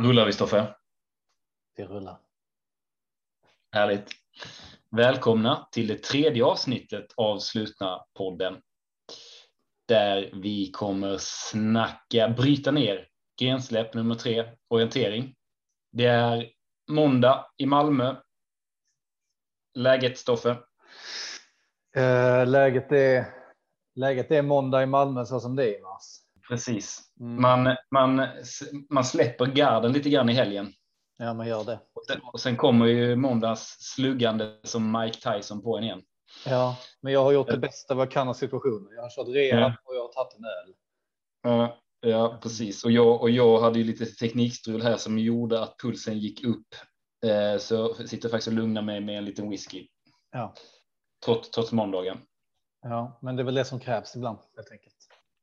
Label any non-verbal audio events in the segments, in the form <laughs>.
Rullar vi Stoffe? Vi rullar. Härligt. Välkomna till det tredje avsnittet av Slutna podden. Där vi kommer snacka, bryta ner grensläpp nummer tre, orientering. Det är måndag i Malmö. Läget Stoffe? Eh, läget, är, läget är måndag i Malmö så som det är i mars. Precis. Mm. Man, man, man släpper garden lite grann i helgen. Ja, man gör det. Och sen, och sen kommer ju måndags sluggande som Mike Tyson på en igen. Ja, men jag har gjort det bästa vad jag kan av situationen. Jag har kört rehab Ja. och jag har tagit en öl. Ja, ja, precis. Och jag, och jag hade ju lite teknikstrul här som gjorde att pulsen gick upp. Eh, så jag sitter faktiskt och lugnar mig med en liten whisky. Ja. Trots, trots måndagen. Ja, men det är väl det som krävs ibland helt enkelt.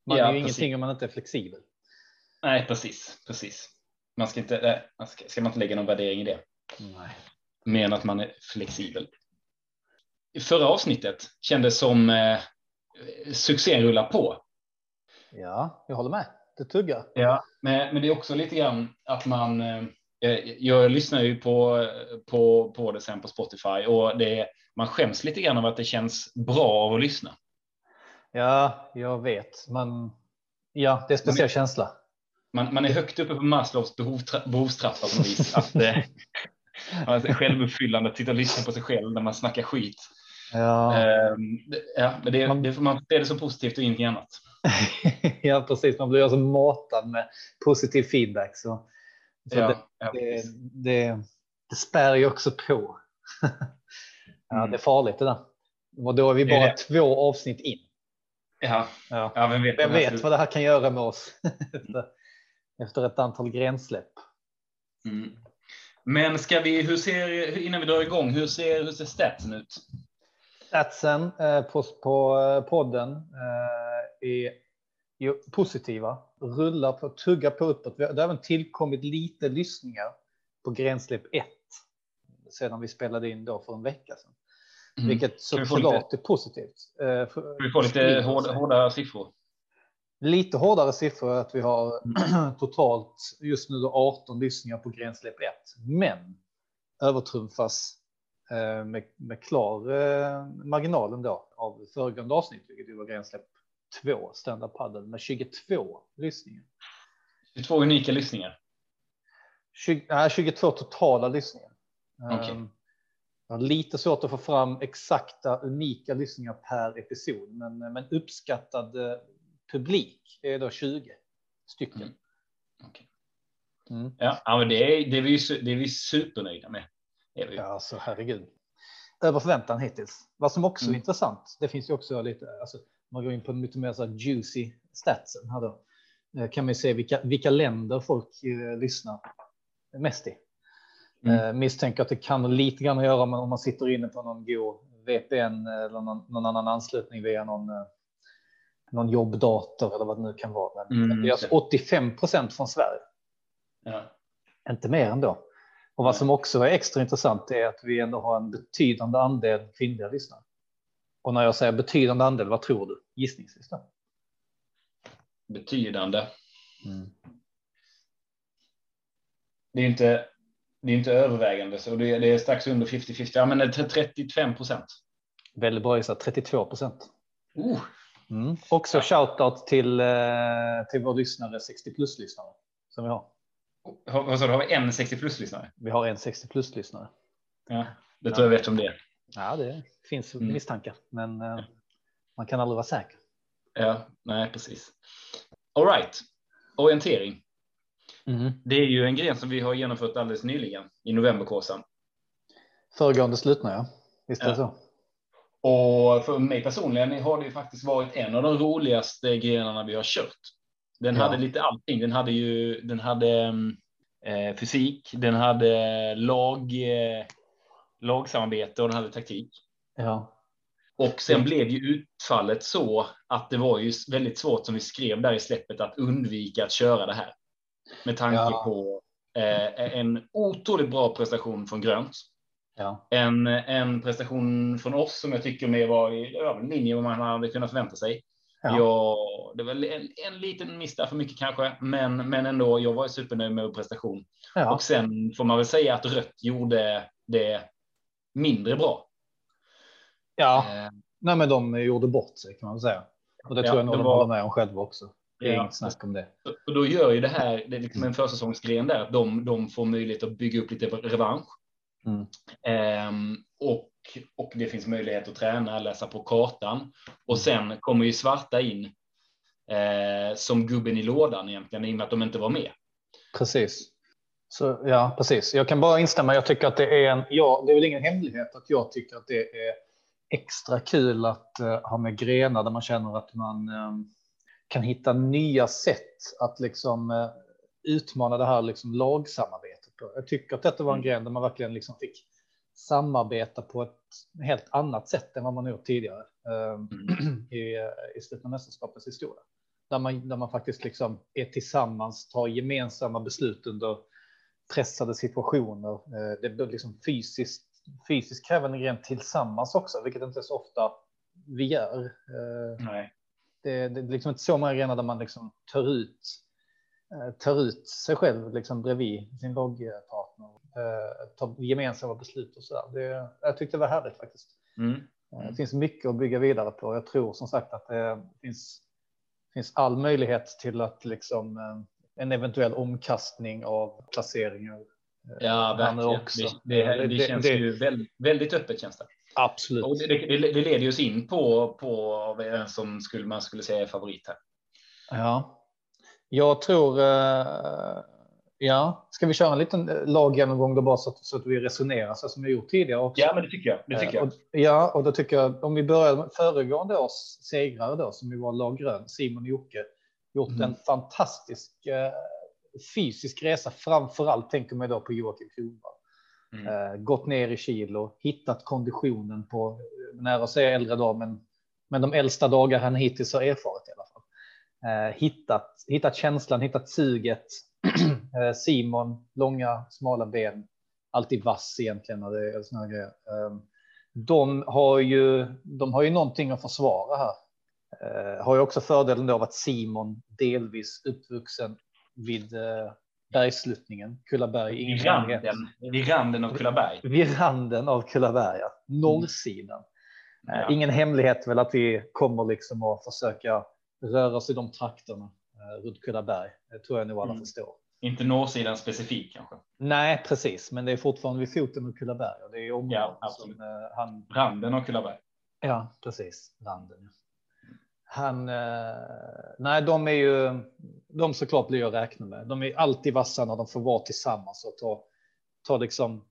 Man Ja, är ju precis. ingenting om man inte är flexibel. Nej, precis, precis. Man ska inte, nej, man ska, ska man inte lägga någon värdering i det. Nej. Mer än att man är flexibel. I förra avsnittet kändes som eh, succén rullar på. Ja, jag håller med. Det tuggar. Ja, men, men det är också lite grann att man. Eh, jag lyssnar ju på, på, på det sen på Spotify och det, man skäms lite grann av att det känns bra av att lyssna. Ja, jag vet. Men ja, det är en speciell känsla. Man, man är högt uppe på Maslows behov, behovstrappa på något vis. <laughs> Att, eh, man är självuppfyllande att sitta och lyssna på sig själv när man snackar skit. Ja, Eh, ja, men det, Man- det man se det som positivt och ingenting annat. <laughs> ja precis. Man blir alltså matad med positiv feedback. Så, så Ja, det, ja, det, det, det spär ju också på. <laughs> ja, Mm. det är farligt det där. Och då är vi bara två avsnitt in. Ja, Ja. ja, vem vet? Vem vad det här vet vad det här kan göra med oss <laughs> efter, efter ett antal grensläpp. Mm. Men ska vi, hur ser, innan vi drar igång, hur ser, hur ser statsen ut? Statsen eh, på, på eh, podden eh, är ju positiva, rullar på, tuggar på uppåt. Det har även tillkommit lite lyssningar på grensläpp 1 sedan vi spelade in då för en vecka sedan. Mm. Vilket såklart är positivt. Eh, för- vi få lite sprider hårda, sig. hårda siffror? Lite hårdare siffror att vi har Mm. <clears throat> totalt just nu då 18 lyssningar på grensläpp 1. Men övertrumfas eh, med, med klar eh, marginalen då av föregående avsnitt, vilket var grensläpp 2, stand-up padel med 22 lyssningar. 22 unika lyssningar. 20, nej, 22 totala lyssningar. Eh, Jag har lite svårt att få fram exakta unika lyssningar per episod, men, men uppskattad eh, publik är då 20 stycken. Mm. Okej. Mm. Ja, det är, det är, vi, det är vi supernöjda med. Är vi. Ja, alltså herregud. Över förväntan hittills. Vad som också är Mm. intressant, det finns ju också lite, alltså, man går in på lite mer så juicy statsen här då. Eh, Kan man ju se vilka, vilka länder folk eh, lyssnar mest i. Mm. Eh, misstänker att det kan lite grann att göra om man sitter inne på någon god VPN eller någon, någon annan anslutning via någon, eh, någon jobbdator eller vad det nu kan vara. Men Mm, det är alltså 85 procent från Sverige Ja. inte mer ändå. Och vad som också är extra intressant är att vi ändå har en betydande andel kvinnliga lyssnare. Och när jag säger betydande andel, vad tror du? Gissningsvis då? Betydande. Mm. Det är inte, det är inte övervägande, så det är, det är strax under 50-50. Ja, men det är 35 procent. Väldigt bra gissat, 32 procent. Oh, Mm. Också shoutout till, eh, till vår lyssnare, 60 plus-lyssnare. Som vi har. vad sa du, har vi en 60 plus-lyssnare? Vi har en 60 plus-lyssnare. Ja, det tror jag vet om det är. Ja, det finns Mm. misstankar, men eh, man kan aldrig vara säker. Ja, nej, precis. All right. Orientering. Mm. Det är ju en gren som vi har genomfört alldeles nyligen i novemberkursen. Föregående slutna, ja. Visst är det Ja. så? Och för mig personligen har det ju faktiskt varit en av de roligaste grenarna vi har kört. Den Ja. hade lite allting. Den hade ju, den hade eh, fysik, den hade lag, eh, lagsamarbete och den hade taktik. Ja. Och sen Mm. blev ju utfallet så att det var ju väldigt svårt som vi skrev där i släppet att undvika att köra det här. Med tanke Ja. på eh, en otroligt bra prestation från Grönt. Ja. En, en prestation från oss som jag tycker mer var i ja, linje med vad man hade kunnat förvänta sig. Ja. Jag, det var en, en liten miss där för mycket kanske, men, men ändå. Jag var supernöjd med prestation. Ja. Och sen får man väl säga att rött gjorde det mindre bra. Ja, eh. nej, men de gjorde bort sig kan man säga. Och det ja, tror jag nog de var... håller med om själva också. Det är ja. inget snack om det. Och då gör ju det här, det är liksom en försäsongsgren där, de, de får möjlighet att bygga upp lite revansch. Mm. Ehm, och, och det finns möjlighet att träna, läsa på kartan. Och sen kommer ju svarta in eh, som gubben i lådan egentligen, i och med att de inte var med. Precis. Så, ja, precis. Jag kan bara instämma. Jag tycker att det är en, ja, det är väl ingen hemlighet att jag tycker att det är extra kul att uh, ha med grenar där man känner att man um, kan hitta nya sätt att liksom uh, utmana det här liksom lagsamarbetet. På. Jag tycker att detta var en mm. gren där man verkligen liksom fick samarbeta på ett helt annat sätt än vad man gjort tidigare um, mm. <clears throat> i, i slutet av mästerskapets historia. Där man, där man faktiskt liksom är tillsammans, tar gemensamma beslut under pressade situationer. Uh, det blir liksom fysiskt fysiskt krävande gren tillsammans också, vilket inte så ofta vi gör. Eh, Nej. Det, det är liksom inte så många grenar där man liksom tar ut eh, tar ut sig själv liksom bredvid sin loggpartner, eh, tar gemensamma beslut och så där. Det, jag tyckte det var härligt faktiskt. Mm. Mm. Det finns mycket att bygga vidare på. Jag tror som sagt att det finns, finns all möjlighet till att liksom en eventuell omkastning av placeringar Ja, verkligen. Också. Det, det, det, känns det, ju väldigt, väldigt öppet känns det. Absolut. Och det, det, det leder oss in på, på vem som skulle, man skulle säga är favorit här. Ja, jag tror. Uh, ja, ska vi köra en liten eh, laggenomgång då bara så att, så att vi resonerar så som vi gjort tidigare också? Ja, men det tycker jag. Det tycker jag. Uh, och, ja, och då tycker jag om vi börjar med föregående års segrare då som ju var lag grön, Simon och Jocke, gjort mm. en fantastisk fysisk resa. Framför allt tänker man då på Joakim Kronwall. Mm. Eh, gått ner i kilo, hittat konditionen på nära att säga äldre dag, men, men de äldsta dagar han hittills har erfarit i alla fall. Eh, hittat, hittat känslan, hittat suget. <clears throat> Eh, Simon, långa, smala ben, alltid vass egentligen när det är såna grejer. Ehm, de har ju, de har ju någonting att försvara här. Eh, har ju också fördelen av att Simon delvis uppvuxen vid eh, bergsluttningen, Kullaberg. Vid randen, vid randen av Kullaberg. Vid randen av Kullaberg, ja. norrsidan. Mm. Ja. Ingen hemlighet väl att vi kommer liksom att försöka röra oss i de trakterna eh, runt Kullaberg. Det tror jag nog alla mm. förstår. Inte norrsidan specifikt kanske? Nej, precis, men det är fortfarande vid foten av Kullaberg och det är området ja, som eh, han. Randen av Kullaberg. Ja, precis. Randen han, eh, nej, de är ju, de såklart blir att räkna med. De är alltid vassa när de får vara tillsammans och ta, ta liksom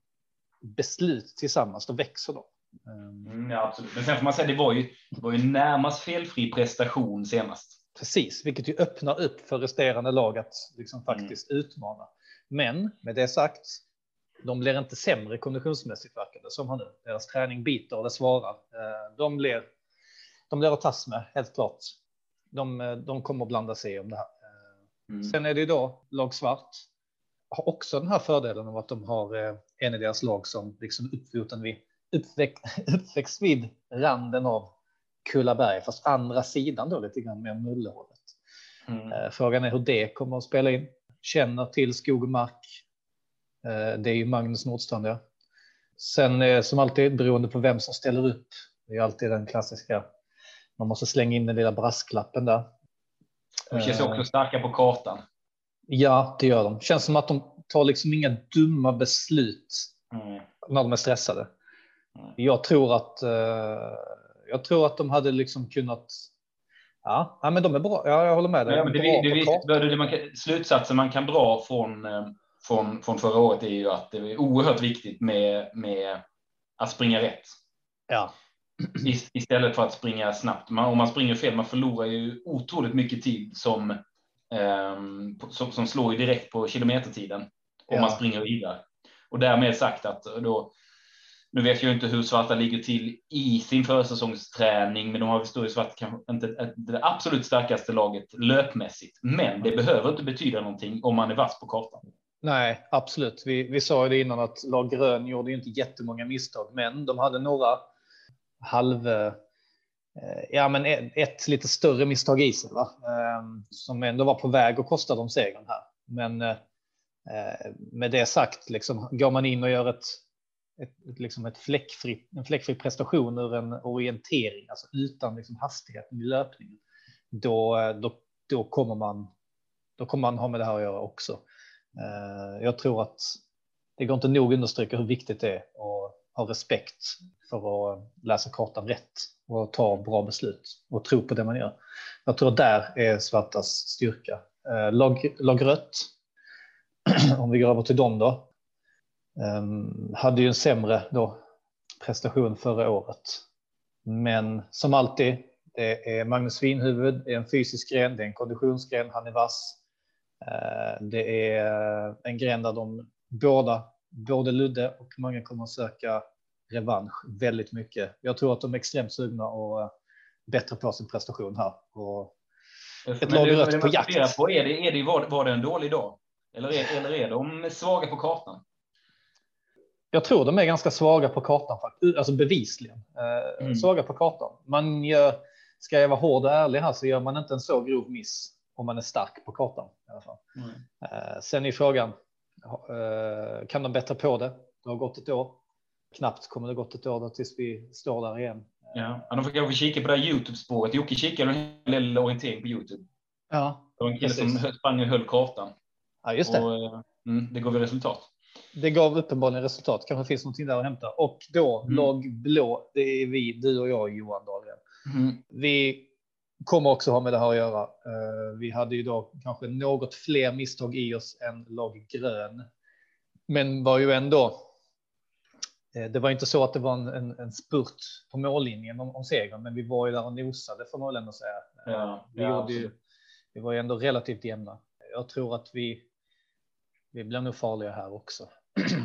beslut tillsammans. Då växer de. Mm, ja, absolut. Men sen får man säga, det var ju, det var ju närmast felfri prestation senast. Precis, vilket ju öppnar upp för resterande lag att liksom faktiskt mm. utmana. Men med det sagt, de blir inte sämre konditionsmässigt verkade som han nu. Deras träning biter och det svarar. Eh, de blir de blir att tas med, helt klart. De, de kommer att blanda sig om det här. Mm. Sen är det ju då lag svart. Har också den här fördelen av att de har eh, en i deras lag som liksom uppfoten vid uppväxt, <laughs> uppväxt vid randen av Kullaberg, fast andra sidan då lite grann mer Mullehållet. Mm. Eh, frågan är hur det kommer att spela in. Känner till skog och mark. Eh, det är ju Magnus Nordstrand. Ja. Sen som alltid beroende på vem som ställer upp. Det är alltid den klassiska man måste slänga in den lilla brasklappen där. De känns också eh. starka på kartan. Ja, det gör de. Känns som att de tar liksom inga dumma beslut mm. när de är stressade. Mm. Jag tror att. Uh, jag tror att de hade liksom kunnat. Ja, ja men de är bra. Ja, jag håller med dig. Ja, men det, det, det, det man kan, slutsatsen man kan dra från, eh, från, från förra året är ju att det är oerhört viktigt med, med att springa rätt. Ja istället för att springa snabbt. Man, om man springer fel, man förlorar ju otroligt mycket tid som, um, som, som, slår ju direkt på kilometertiden om ja. man springer vidare. Och därmed sagt att då, nu vet jag inte hur Svarta ligger till i sin försäsongsträning, men de har står ju Svart kanske inte det absolut starkaste laget löpmässigt. Men det behöver inte betyda någonting om man är vass på kartan. Nej, absolut. Vi, vi sa ju det innan att lag grön gjorde ju inte jättemånga misstag, men de hade några halv, eh, eh, ja, men ett, ett, lite större misstag i sig, va? Ehm, som ändå var på väg att kosta dem segern här. Men eh, med det sagt, liksom, går man in och gör ett, ett, liksom ett fläckfri, en fläckfri prestation ur en orientering, alltså utan liksom hastigheten i löpningen, då, då, då, kommer man, då kommer man ha med det här att göra också. Jag tror att det går inte nog understryka hur viktigt det är ha respekt för att läsa kartan rätt och ta bra beslut och tro på det man gör. Jag tror där är Svartas styrka. Eh, lag, lag rött, <clears throat> om vi går över till dem då, ehm, hade ju en sämre då prestation förra året. Men som alltid, det är Magnus Winhuvud, det är en fysisk gren, det är en konditionsgren, han är vass. Eh, det är en gren där de båda, både Ludde och många kommer att söka revansch väldigt mycket. Jag tror att de är extremt sugna och eh, bättre på sin prestation här. Och ett lag rött på jakt. På, är det, är det, var, var det en dålig dag? Eller är, eller är de svaga på kartan? Jag tror de är ganska svaga på kartan, alltså bevisligen eh, mm. svaga på kartan. Man gör, ska jag vara hård och ärlig här så gör man inte en så grov miss om man är stark på kartan. I alla fall. Mm. Eh, sen är frågan, kan de bättra på det? Det har gått ett år. Knappt kommer det gått ett år då tills vi står där igen. Ja, de får kanske kika på det här Youtube-spåret. Jocke kikade en hel del orientering på Youtube. Ja, det var en kille som sprang och höll kartan. Ja, just det. Och, eh, mm, det gav resultat. Det gav uppenbarligen resultat. Kanske finns någonting där att hämta. Och då mm. lag blå. Det är vi, du och jag, Johan Dahlgren. Mm. Vi kommer också ha med det här att göra. Eh, vi hade ju då kanske något fler misstag i oss än lag grön, men var ju ändå. Eh, det var inte så att det var en, en, en spurt på mållinjen om, om segern, men vi var ju där och nosade får man väl ändå säga. Ja, vi, ja, ju, vi var ju ändå relativt jämna. Jag tror att vi. Vi blir nog farliga här också.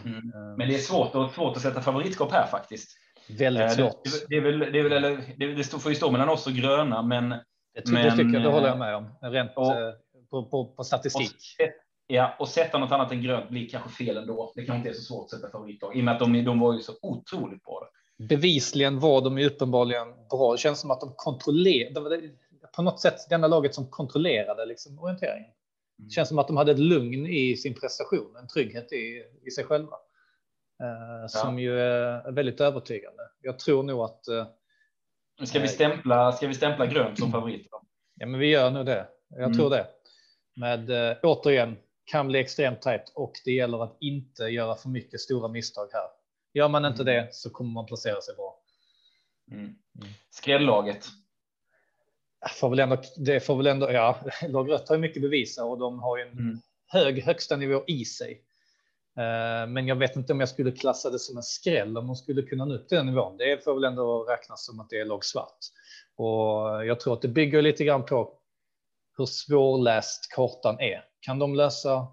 Mm. Men det är svårt, och, svårt att sätta favoritskap här faktiskt. Väldigt eh, svårt. Det, det, väl, det, väl, det, det får ju stå mellan oss och gröna, men. Det, men, det tycker jag, det håller jag med om. Rent och, eh, på, på, på statistik. Och, ja, och sätta något annat än grönt blir kanske fel ändå. Det kanske inte är så svårt att sätta favoritlag i och med att de, de var ju så otroligt bra. Bevisligen var de ju uppenbarligen bra. Det känns som att de kontrollerade på något sätt det enda laget som kontrollerade liksom orienteringen. Det mm. känns som att de hade ett lugn i sin prestation, en trygghet i, i sig själva. Eh, som ju är väldigt övertygande. Jag tror nog att. Eh, ska vi stämpla? Ska vi stämpla grönt som favorit? Ja, men vi gör nog det. Jag mm. tror det. Med återigen kan bli extremt tajt och det gäller att inte göra för mycket stora misstag här. Gör man inte mm. det så kommer man placera sig bra. Mm. mm. Skrällaget. Får väl ändå, det får väl ändå, ja, <laughs> lag rött har ju mycket bevisa och de har ju en mm. hög högsta nivå i sig. Eh, men jag vet inte om jag skulle klassa det som en skräll om de skulle kunna nå upp till den nivån. Det får väl ändå räknas som att det är lag svart. Och jag tror att det bygger lite grann på hur svårläst kartan är. Kan de lösa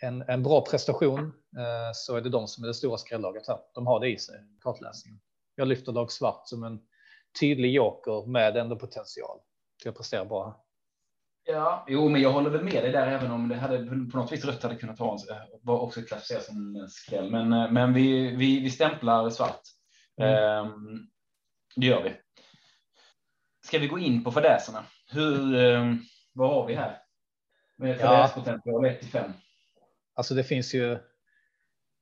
en, en bra prestation eh, så är det de som är det stora skrällaget här. De har det i sig, kartläsningen. Jag lyfter lag svart som en tydlig joker med ändå potential till att prestera bra. Ja, jo, men jag håller väl med dig där, även om det hade på något vis rött hade kunnat vara, var också klassificerat som en skräll. Men, eh, men vi, vi, vi stämplar svart. Mm. Um, det gör vi. Ska vi gå in på fadäserna? Hur, um, vad har vi här? Med fadäspotential 1 till 5. Alltså det finns ju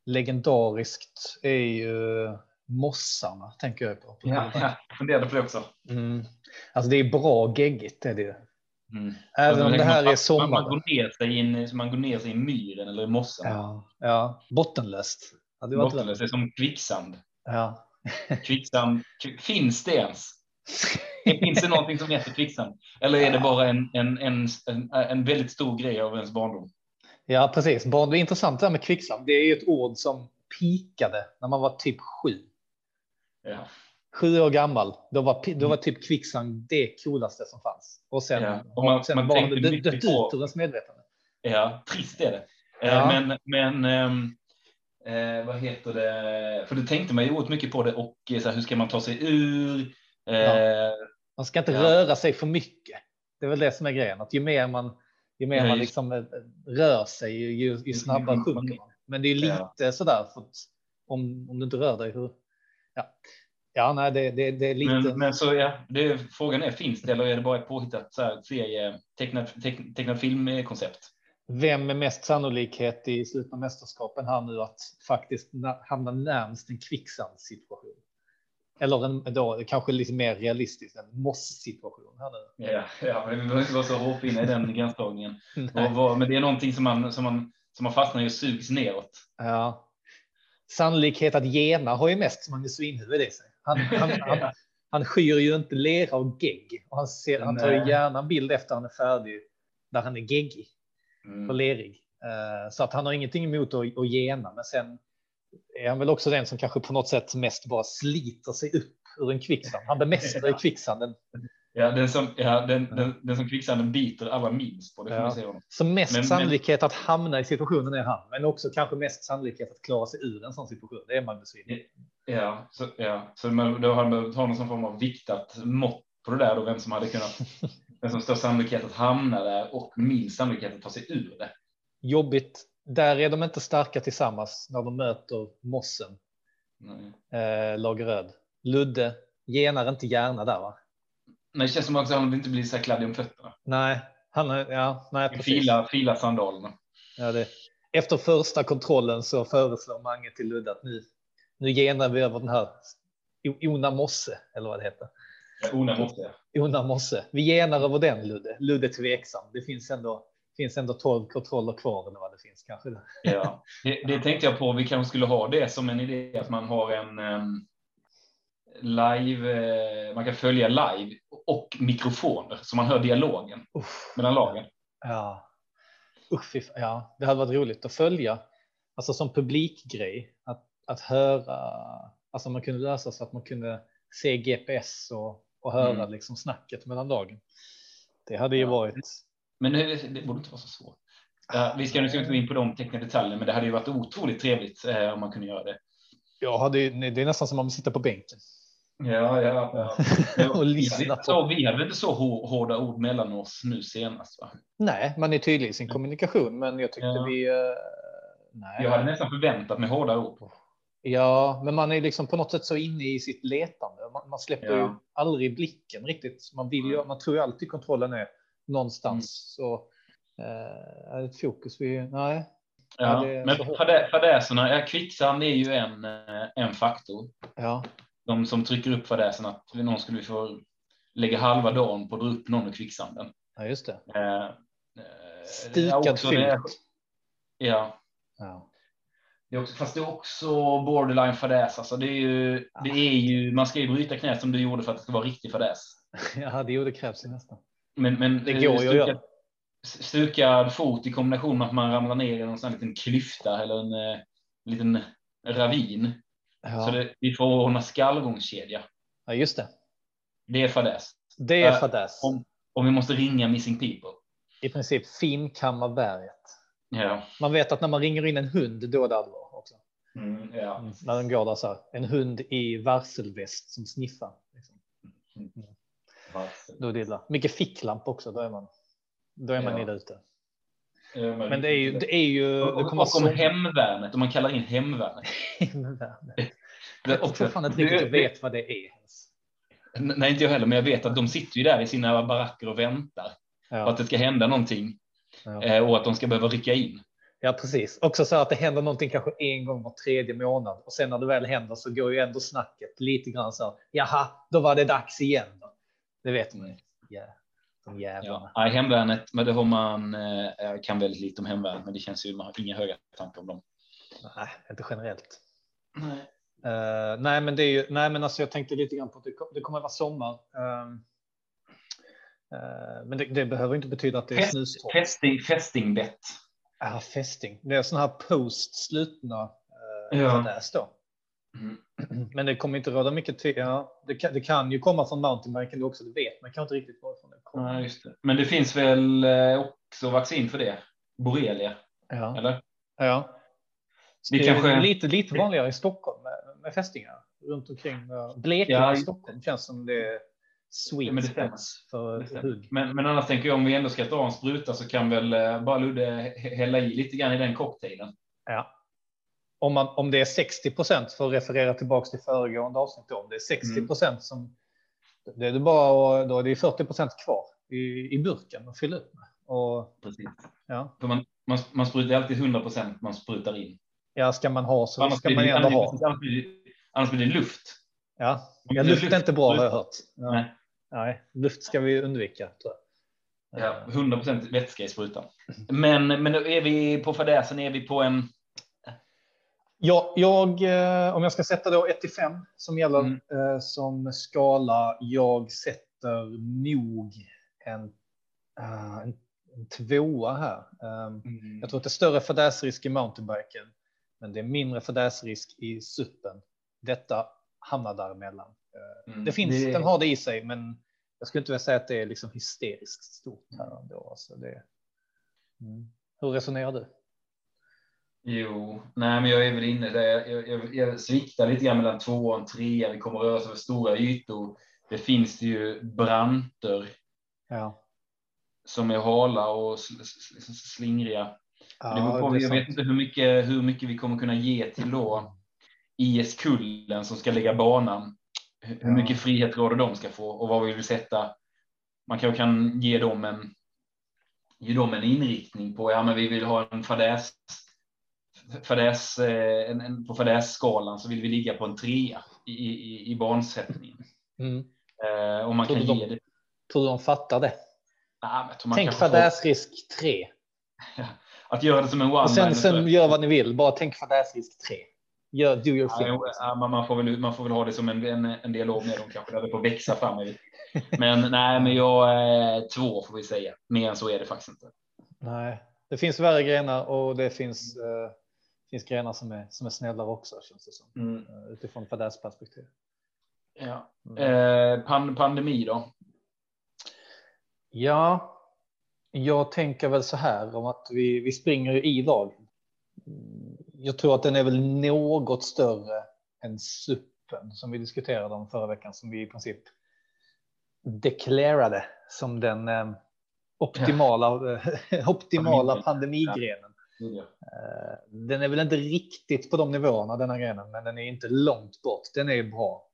legendariskt är ju mossarna tänker jag på. Ja, <laughs> jag funderade på det också. Mm. Alltså det är bra geggigt är det. Mm. Även om det här man, är sommar. Man går, ner sig in, man går ner sig i myren eller i mossan. Ja, ja. bottenlöst. Ja, det bottenlöst, det är som kvicksand. Ja. <laughs> kvicksand, finns det ens? finns det någonting som heter kvicksand? Eller är det bara en, en, en, en, en väldigt stor grej av ens barndom? Ja, precis. Det är intressant det här med kvicksand. Det är ju ett ord som pikade när man var typ sju. Ja sju år gammal, då var, då var typ kvicksand det coolaste som fanns. Och sen, ja. och man, sen man var det dött ut ur ens medvetande. Ja, trist är det. Eh, ja. Men, men ehm, eh, vad heter det? För det tänkte man ju oerhört mycket på det och eh, så här, hur ska man ta sig ur? Eh, ja. Man ska inte röra sig för mycket. Det är väl det som är grejen, att ju mer man, ju mer man liksom eh, rör sig, ju, ju snabbare sjunker man. Men det är lite ja. sådär, för om, om du inte rör dig, hur, ja. Ja, nej, det, det, det är lite. Men, men så ja, det, frågan är finns det eller är det bara ett påhittat så här, serie, tecknad, teck, tecknad filmkoncept? Vem är mest sannolikhet i slutet av mästerskapen här nu att faktiskt hamna närmst en kvicksandssituation? Eller en då kanske lite mer realistiskt en moss-situation här nu. Ja, ja, men vi behöver inte vara så hårfina i den gränsdragningen. <laughs> men det är någonting som man som man som man fastnar i och sugs neråt. Ja. Sannolikhet att gena har ju mest som Magnus Svinhuvud i sig. Han, han, <laughs> han, han skyr ju inte lera och gegg och han, ser, han tar ju gärna en bild efter han är färdig där han är geggig mm. och lerig. Uh, så att han har ingenting emot att, att gena, men sen är han väl också den som kanske på något sätt mest bara sliter sig upp ur en kvicksand. Han bemästrar <laughs> ja. kvicksanden. Ja, den som, ja, den, den, den som kvicksanden biter allra minst på. Det ja. säga Så mest men, sannolikhet men... att hamna i situationen är han, men också kanske mest sannolikhet att klara sig ur en sån situation. Det är Magnus Widner. Ja, så, ja, så man, då har man behövt ha någon form av viktat mått på det där då, vem som hade kunnat, <laughs> vem som står sannolikhet att hamna där och minst sannolikhet att ta sig ur det. Jobbigt. Där är de inte starka tillsammans när de möter mossen. Eh, Lageröd. Ludde genar inte gärna där va? Nej, det känns som att han inte blir så kladdig om fötterna. Nej, han är, ja, nej, precis. Fila, fila sandalerna. Ja, det. Efter första kontrollen så föreslår Mange till Ludde att nu, nu genar vi över den här Ona Mosse eller vad det heter. Ona Mosse. Ona Mosse. Vi genar över den Ludde. Ludde tveksam. Det finns ändå finns ändå 12 kontroller kvar eller vad det finns kanske. Ja, det, det tänkte jag på. Vi kanske skulle ha det som en idé att man har en um, live, eh, man kan följa live och mikrofoner så man hör dialogen Uff. mellan lagen. Ja. Uff, ja, det hade varit roligt att följa, alltså som publikgrej, att, att höra, alltså man kunde lösa så att man kunde se GPS och, och höra mm. liksom snacket mellan lagen. Det hade ju ja. varit. Men det, det borde inte vara så svårt. Uh, vi ska nu inte gå in på de tekniska detaljerna, men det hade ju varit otroligt trevligt uh, om man kunde göra det. Ja, det, det är nästan som om man sitter på bänken. Ja, ja. ja. <laughs> och lyssna på. Vi hade inte så hårda ord mellan oss nu senast. Va? Nej, man är tydlig i sin kommunikation, men jag tyckte ja. vi. Uh, nej. Jag hade nästan förväntat mig hårda ord. Ja, men man är liksom på något sätt så inne i sitt letande. Man, man släpper ja. ju aldrig blicken riktigt. Man vill ju, man tror ju alltid kontrollen är någonstans. Mm. Så uh, ett fokus vi, nej. Ja, men fadäserna, ja, kvicksand är ju en, eh, en faktor. Ja de som trycker upp fadäsen att någon skulle få lägga halva dagen på att dra upp någon ur kvicksanden. Ja, just det. Eh, eh Stukad filt. Ja. ja. Det är också, fast det är också borderline fadäs. Alltså det är ju, ja. det är ju, man ska ju bryta knät som du gjorde för att det ska vara riktig fadäs. <laughs> Ja, det, det krävs ju nästan. Men, men det går ju att göra. Stukad fot i kombination med att man ramlar ner i en sån liten klyfta eller en, eh, liten ravin. Ja. Så det, vi får ordna skallgångskedja. Ja, just det. Det är fadäs. Det är fadäs. Om, om vi måste ringa missing people. I princip finkamma berget. Ja. Man vet att när man ringer in en hund, då är det allvar också. Mm, ja. Mm, när den går där så här, en hund i varselväst som sniffar. Liksom. Mm. Då är det illa. Mycket ficklamp också, då är man, då är man ja. illa ute. Men, men det är ju, det är ju. Och, och, och om hemvärnet, om man kallar in hemvärnet. hemvärnet. Jag tror fan inte riktigt vet vad det är. Nej, inte jag heller, men jag vet att de sitter ju där i sina baracker och väntar ja. på att det ska hända någonting ja. Eh, och att de ska behöva rycka in. Ja, precis. Också så att det händer någonting kanske en gång var tredje månad och sen när det väl händer så går ju ändå snacket lite grann så. Jaha, då var det dags igen. Då. Det vet man ju. Yeah. De jävlarna. Ja, hemvärnet, men det har man eh, kan väldigt lite om hemvärnet, men det känns ju man har inga höga tankar om dem. Nej, inte generellt. Nej. Uh, nej, men det är ju, nej, men alltså jag tänkte lite grann på att det, det kommer att vara sommar. Uh, men det, det, behöver inte betyda att det är Fest, snustorrt. Fästing, fästingbett. Ja, fästing. Det är sådana här post slutna uh, ja. då. Mm. <clears throat> Men det kommer inte råda mycket tid. Ja, det, kan, det kan ju komma från mountainbiken också, det vet man kan inte riktigt varifrån det kommer. Ja, just det. Men det finns väl eh, också vaccin för det? Borrelia? Ja. Eller? Ja. det är kanske... lite, lite vanligare i Stockholm med, med fästingar runt omkring. Blekinge ja, i Stockholm känns som det sweet ja, men det spots för hugg. Men, men annars tänker jag om vi ändå ska dra en spruta så kan väl eh, bara Ludde hälla i lite grann i den cocktailen. Ja. om, man, om det är 60 procent för att referera tillbaka till föregående avsnitt, då, om det är 60 procent som det är det bara då är det 40 procent kvar i, i burken att fylla ut med. Och, Precis. ja. För man, man, man sprutar alltid 100 procent man sprutar in. ja, ska man ha så Annars ska blir, man det, ändå ha. annars, blir det, annars blir det luft. Ja, ja luft är inte bra har jag hört. Ja. Nej. Nej, luft ska vi undvika. Tror jag. Ja, 100 procent vätska i sprutan. Men, men då är vi på fadäsen, är vi på en... Ja, jag, eh, om jag ska sätta då 1 till 5 som gäller Mm. eh, som skala. Jag sätter nog en, eh, en, en tvåa här. Um, jag tror att det är större fadäsrisk i mountainbiken, men det är mindre fadäsrisk i suppen. Detta hamnar däremellan. Mm. Det finns, Det- den har det i sig, men jag skulle inte vilja säga att det är liksom hysteriskt stort här ändå. Alltså det, mm. Hur resonerar du? Jo, nej, men jag är väl inne där. Jag, jag, jag sviktar lite grann mellan två och tre. Vi kommer röra oss över stora ytor. Det finns ju branter Ja, som är hala och sl, slingriga. ja det på, det jag vet inte hur mycket, hur mycket vi kommer kunna ge till då IS-kullen som ska lägga banan. Hur mycket frihet råder de ska få och vad vi vill sätta. Man kanske kan ge dem en, ge dem en inriktning på, ja men vi vill ha en fadäs, fadäs eh, en, en, på fadässkalan så vill vi ligga på en trea i, i, i bansättningen. Mm. Eh, och man Tror kan du ge de- det. Tror du de fattar det? Ja, men jag tror man Tänk fadäsrisk 3. <laughs> Att göra det som en one Och sen, sen gör vad ni vill. Bara tänk fadäsrisk 3. Gör, do your thing. ja, man, får väl, man får väl ha det som en, en, en dialog med dem kanske, där det får växa fram. Men <laughs> nej, men jag är två får vi säga. Mer än så är det faktiskt inte. Nej, det finns värre grenar och det finns, eh, finns grenar som är, som är snällare också känns det som. Mm. Eh, Utifrån fadäsperspektiv. Ja. Mm. Eh, pan, pandemi då? Ja, jag tänker väl så här om att vi, vi springer ju i lagen. Mm, Jag tror att den är väl något större än suppen som vi diskuterade om förra veckan som vi i princip deklarerade som den eh, optimala, eh, <laughs> optimala pandemigrenen. Eh, Den är väl inte riktigt på de nivåerna denna grenen, men den är inte långt bort. Den är bra.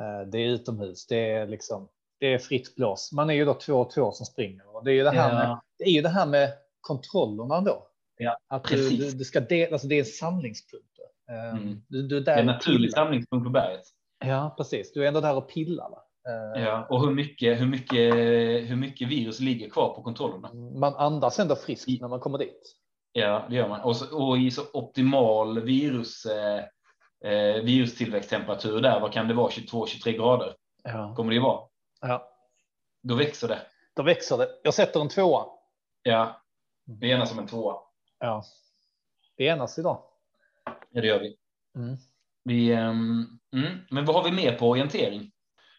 Eh, Det är utomhus. Det är liksom. Det är fritt blås. Man är ju då två och två som springer och det är ju det här Ja. med. Det är ju det här med kontrollerna då. Ja, att precis. du, du ska del, alltså det är en samlingspunkt. Eh, Mm. Du, du är Det där är en naturlig samlingspunkt på berget. Ja, precis. Du är ändå där och pillar. Va? Eh, Ja, och hur mycket, hur, mycket, hur mycket virus ligger kvar på kontrollerna? Man andas ändå friskt när man kommer dit. Ja, det gör man. Och, så, och i så optimal virus, eh, eh, virustillväxttemperatur där, vad kan det vara? 22-23 grader Ja. kommer det vara. ja, Då växer det. då växer det. Jag sätter en tvåa. Ja, vi enas som en tvåa. Ja, vi enas idag. Ja, det gör vi. Mm. vi ehm, mm. Men vad har vi mer på orientering?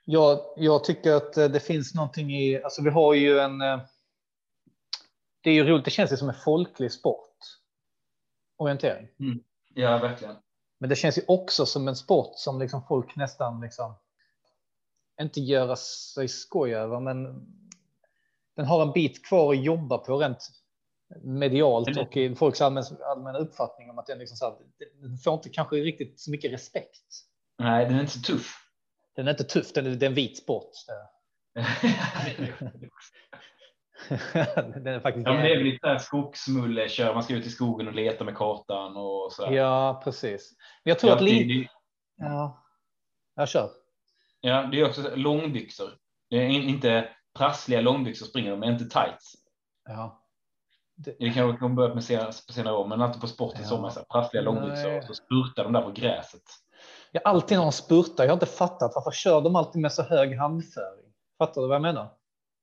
Jag, jag tycker att eh, det finns någonting i, alltså vi har ju en, eh, det är ju roligt, det känns ju som en folklig sport. Orientering. Ja, verkligen. Men det känns ju också som en sport som liksom folk nästan liksom, inte göra sig skoj över, men den har en bit kvar att jobba på rent medialt och i folks allmän, allmänna uppfattning om att den, liksom så här, den får inte kanske riktigt så mycket respekt. Nej, den är inte så tuff. Den är inte tuff, den är, det är en vit sport. <laughs> den är faktiskt Ja, men det är väl lite skogsmulle, kör, man ska ut i skogen och leta med kartan och så. här. Ja, precis. Men jag tror Ja, att det, lite... det, Ja, jag kör. ja, det är också långbyxor. Det är in- inte prassliga långbyxor springer de, men inte tights. Ja. Det kanske kommer börja med senare, på senare år, men alltid på sport i Ja. sommar. Prassliga långbyxor och så spurtar de där på gräset. Jag alltid de spurtar, jag har inte fattat varför kör de alltid med så hög handföring? Fattar du vad jag menar?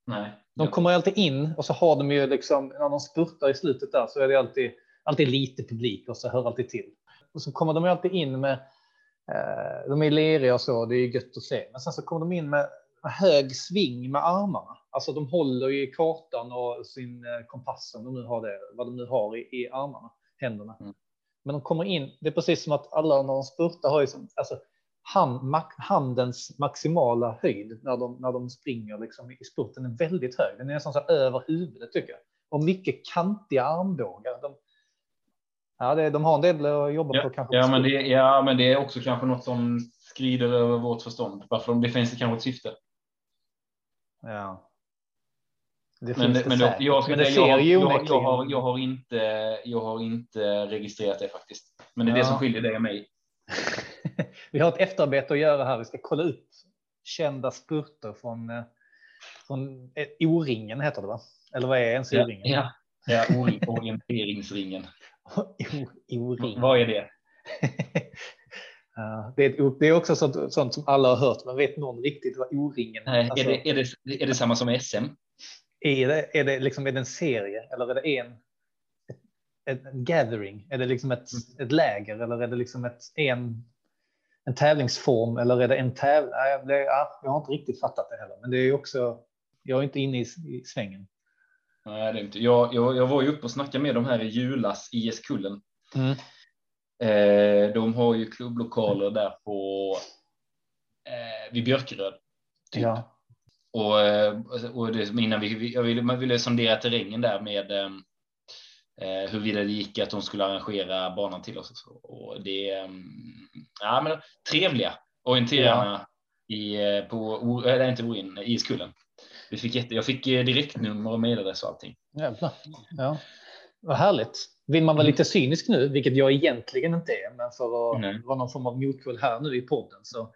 Nej. De kommer alltid in och så har de ju liksom, när de spurtar i slutet där så är det alltid, alltid lite publik och så hör alltid till. Och så kommer de ju alltid in med, eh, de är leriga och så, det är gött att se. Men sen så kommer de in med hög sving med armarna. Alltså de håller i kartan och sin eh, kompass, om de nu har det, vad de nu har i, i armarna, händerna. Mm. Men de kommer in, det är precis som att alla när de spurtar har ju som, alltså, hand, handens maximala höjd när de, när de springer liksom, i spurten är väldigt hög. Den är nästan så här över huvudet tycker jag. Och mycket kantiga armbågar. De, Ja, det, de har en del att jobba ja, på kanske. Ja men, det, ja, men det är också kanske något som skrider över vårt förstånd. Varför det finns det kanske ett syfte. Ja. Det men, finns det, men, säkert. jag, men det ser jag, ju jag, jag, har, jag, har inte, jag har inte registrerat det faktiskt. Men det är det Ja. som skiljer dig och mig. <laughs> Vi har ett efterarbete att göra här. Vi ska kolla upp kända spurter från, eh, från eh, O-ringen heter det va? Eller vad är ens Ja, O-ringen? ja, ja <laughs> ori- orienteringsringen. <laughs> O- O-ring. Vad är det? Ja, det, är ett, är också sånt, sånt som alla har hört, men vet någon riktigt vad O-ringen Nej, alltså, är, det, är, det, är det samma som SM? är? Det, är, det liksom, är det en serie eller är det en, ett, en gathering? Är det liksom ett, Mm. ett läger eller är det liksom ett, en, en tävlingsform eller är det en tävling? Ja, jag har inte riktigt fattat det heller, men det är också. Jag är inte inne i, i svängen. Nej, det är inte. Jag, jag, jag var ju uppe och snackade med de här i julas, IS Kullen. Eh, de har ju klubblokaler där på eh, vid Björkeröd. Typ. Ja, Och, eh, och det, innan vi, jag ville, man ville sondera terrängen där med eh, eh, huruvida det gick att de skulle arrangera banan till oss. Och, det är ja, men trevliga orienterarna i, eh, på, eller inte Orin, i Skullen. Vi fick jätte, jag fick direktnummer och mejladress och allting. jävlar. Ja. Vad härligt. Vill man vara Mm. lite cynisk nu, vilket jag egentligen inte är, men för att Nej. vara någon form av motkull här nu i podden så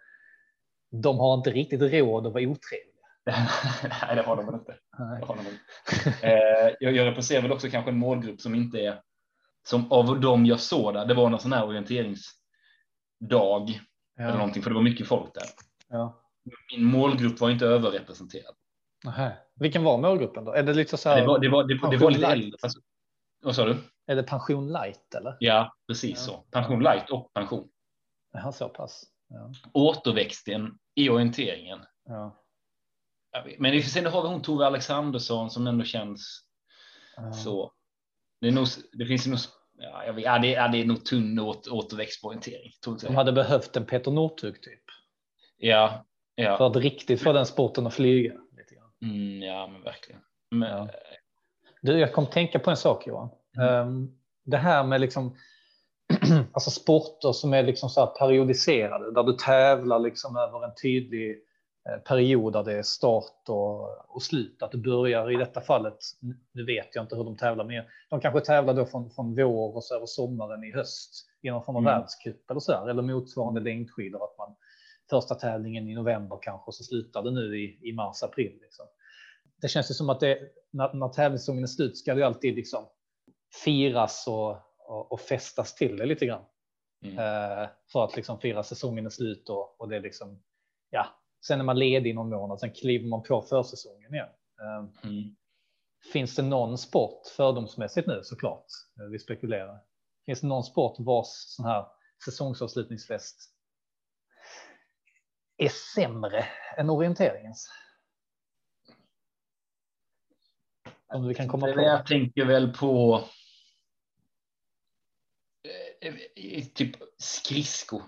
de har inte riktigt råd att vara otrevliga. <laughs> Nej, det har de väl inte. Det har de väl. Eh, jag, jag representerar väl också kanske en målgrupp som inte är som av dem jag såg där. Det var någon sån här orienteringsdag eller Ja. någonting, för det var mycket folk där. Ja. Min målgrupp var inte överrepresenterad. Nähä. Vilken var målgruppen då? Är det lite så här? Det var, det var, det, det var lite äldre. Alltså, vad sa du? Är det pension light eller? Ja, precis Ja. så. Pension light och pension. Jaha, så pass. Ja. Återväxten i orienteringen. Ja. Men sig har vi hon Tove Alexandersson som ändå känns Ja. så. Det, är nog, det finns nog, ja, jag vet, ja, det, ja, det är nog tunn åt, återväxt på orientering. De hade behövt en Peter Northug typ. Ja, ja, För att riktigt få den sporten att flyga. Lite grann. mm, ja, men verkligen. Men, Ja. Du, jag kom tänka på en sak Johan. Mm. Ehm, det här med liksom <clears throat> alltså sporter som är liksom så periodiserade, där du tävlar liksom över en tydlig eh, period där det är start och, och slut. Att du börjar i detta fallet, nu vet jag inte hur de tävlar, men de kanske tävlar då från, från vår och så över sommaren i höst i någon form av Mm. världscup eller så där, eller motsvarande längdskidor. Att man första tävlingen i november kanske och så slutar det nu i, i mars, april. Liksom. Det känns ju som att det, när, när tävlingssäsongen är slut ska det ju alltid liksom firas och, och, och festas till det lite grann. mm. Eh, för att liksom fira säsongen är slut och, och det är liksom, ja, sen är man ledig någon månad, sen kliver man på försäsongen igen. Eh, Mm. finns det någon sport, fördomsmässigt nu såklart, eh, vi spekulerar, finns det någon sport vars sån här säsongsavslutningsfest är sämre än orienteringens? Om vi kan komma Det på. Jag tänker väl på typ skridsko.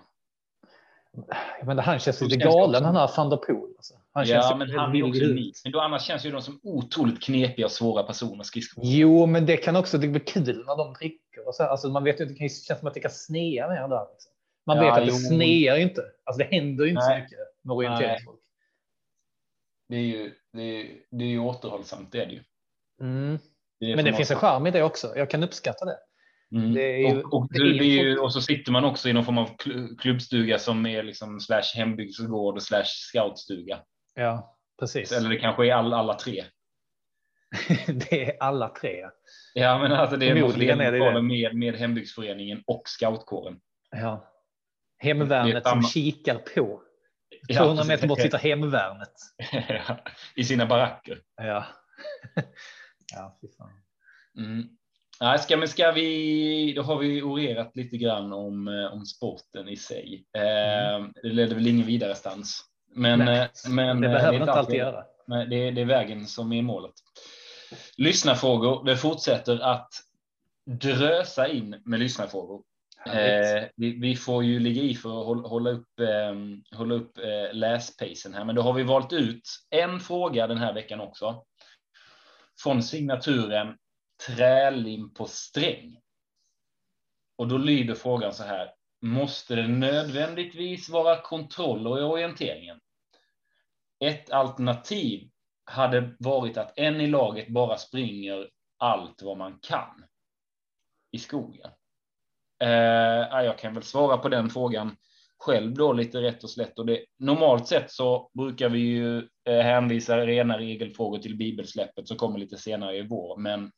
Men han känns lite känns galen han här van der Poel. Alltså. Han känns Ja, men han är också unik. Men då annars känns ju de som otroligt knepiga och svåra personer, skridskor. Jo, men det kan också det blir kul när de dricker. Och så. Alltså, man vet ju, det kännas som att det kan snea mer där. Liksom. Man Ja, vet att det jo. snear inte. Alltså, det händer ju inte Nej. så mycket med orienteringsfolk. Det är ju, det är, det är ju återhållsamt, det är det ju. Mm. Det är Men det finns en charm i det också. Jag kan uppskatta det. Mm. och, ju så sitter man också i någon form av kl- klubbstuga som är liksom slash hembygdsgård och slash scoutstuga. Ja, precis. Eller det kanske är all, alla tre. <laughs> det är alla tre. Ja, men alltså det är Förmodligen är det det. med, med hembygdsföreningen och scoutkåren. Ja. Hemvärnet är som kikar på. Ja, 200 meter precis. bort sitter hemvärnet. Ja, <laughs> I sina baracker. Ja. <laughs> ja, fy fan. Mm. Nej, ska, men ska vi, då har vi orerat lite grann om, eh, om sporten i sig. Eh, Det ledde väl ingen vidare stans. Men, Nej, eh, men det eh, behöver är inte alltid göra. Nej, det, det är vägen som är målet. Lyssnarfrågor. Det fortsätter att drösa in med lyssnarfrågor. Eh, vi, vi får ju ligga i för att hålla, hålla upp, eh, hålla upp eh, läspacen här, men då har vi valt ut en fråga den här veckan också. Från signaturen Trälim på sträng. Och då lyder frågan så här. Måste det nödvändigtvis vara kontroller i orienteringen? Ett alternativ hade varit att en i laget bara springer allt vad man kan i skogen. Eh, jag kan väl svara på den frågan själv då lite rätt och slätt. Och det, normalt sett så brukar vi ju eh, hänvisa rena regelfrågor till bibelsläppet som kommer lite senare i vår. Men,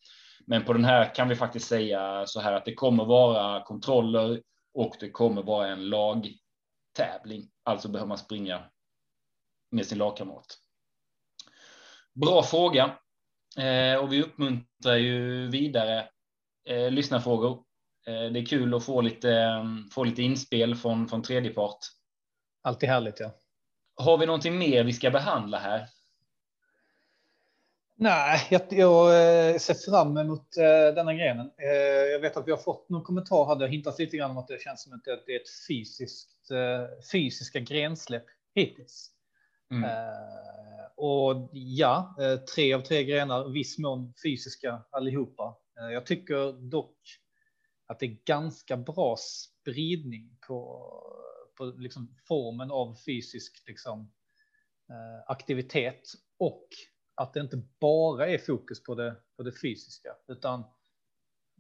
men på den här kan vi faktiskt säga så här att det kommer vara kontroller och det kommer vara en lagtävling. Alltså behöver man springa med sin lagkamrat. Bra fråga. Eh, och vi uppmuntrar ju vidare eh, lyssnarfrågor Eh, det är kul att få lite, få lite inspel från, från tredje part. Alltid härligt, ja. Har vi någonting mer vi ska behandla här? Nej, jag, jag eh, ser fram emot uh, denna grenen. Uh, jag vet att vi har fått någon kommentar, hade hintat lite grann om att det känns som att det är ett fysiskt, fysiska grensläpp hittills. Mm. och ja, tre av tre grenar, viss mån fysiska allihopa. jag tycker dock att det är ganska bra spridning på, på liksom formen av fysisk liksom, eh, aktivitet och att det inte bara är fokus på det, på det fysiska, utan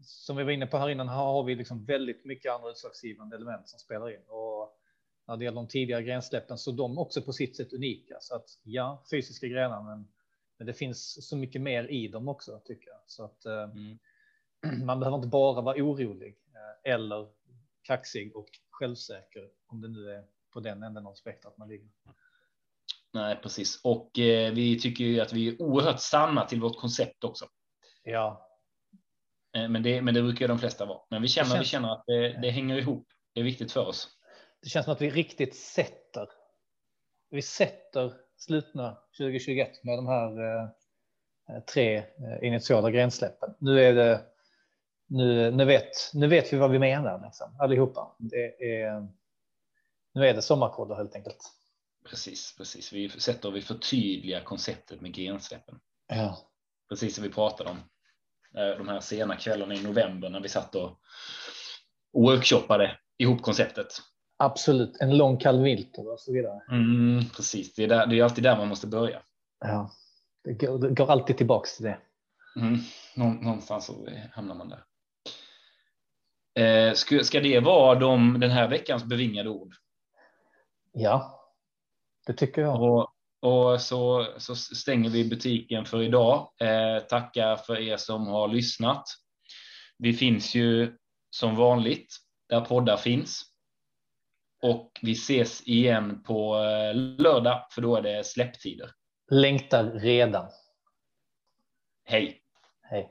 som vi var inne på här innan, här har vi liksom väldigt mycket andra utslagsgivande element som spelar in. Och när det gäller de tidigare grensläppen så de också på sitt sätt unika. Så att ja, fysiska grenar, men, men det finns så mycket mer i dem också tycker jag. Så att eh, mm. <clears throat> man behöver inte bara vara orolig eh, eller kaxig och självsäker om det nu är på den änden av spektrat man ligger. Nej, precis. Och eh, vi tycker ju att vi är oerhört sanna till vårt koncept också. Ja. Eh, men, det, men det brukar ju de flesta vara. Men vi känner, känns... vi känner att det, det hänger ihop. Det är viktigt för oss. Det känns som att vi riktigt sätter. Vi sätter slutna 2021 med de här eh, tre eh, initiala grensläppen. Nu är det nu, nu, vet, nu vet vi vad vi menar liksom, allihopa. Det är, nu är det sommarkoder helt enkelt. Precis, precis. Vi sätter och vi förtydligar konceptet med grensläppen. Ja. Precis som vi pratade om eh, de här sena kvällarna i november när vi satt och workshoppade ihop konceptet. Absolut, en lång kall vinter och så vidare. Mm, precis, det är, där, det är alltid där man måste börja. Ja, det går, det går alltid tillbaks till det. Mm, någonstans så hamnar man där. Eh, ska, ska det vara de, den här veckans bevingade ord? Ja, det tycker jag. Och, och så, så stänger vi butiken för idag. Eh, tackar för er som har lyssnat. Vi finns ju som vanligt där poddar finns. Och vi ses igen på eh, lördag, för då är det släpptider. Längtar redan. Hej. Hej.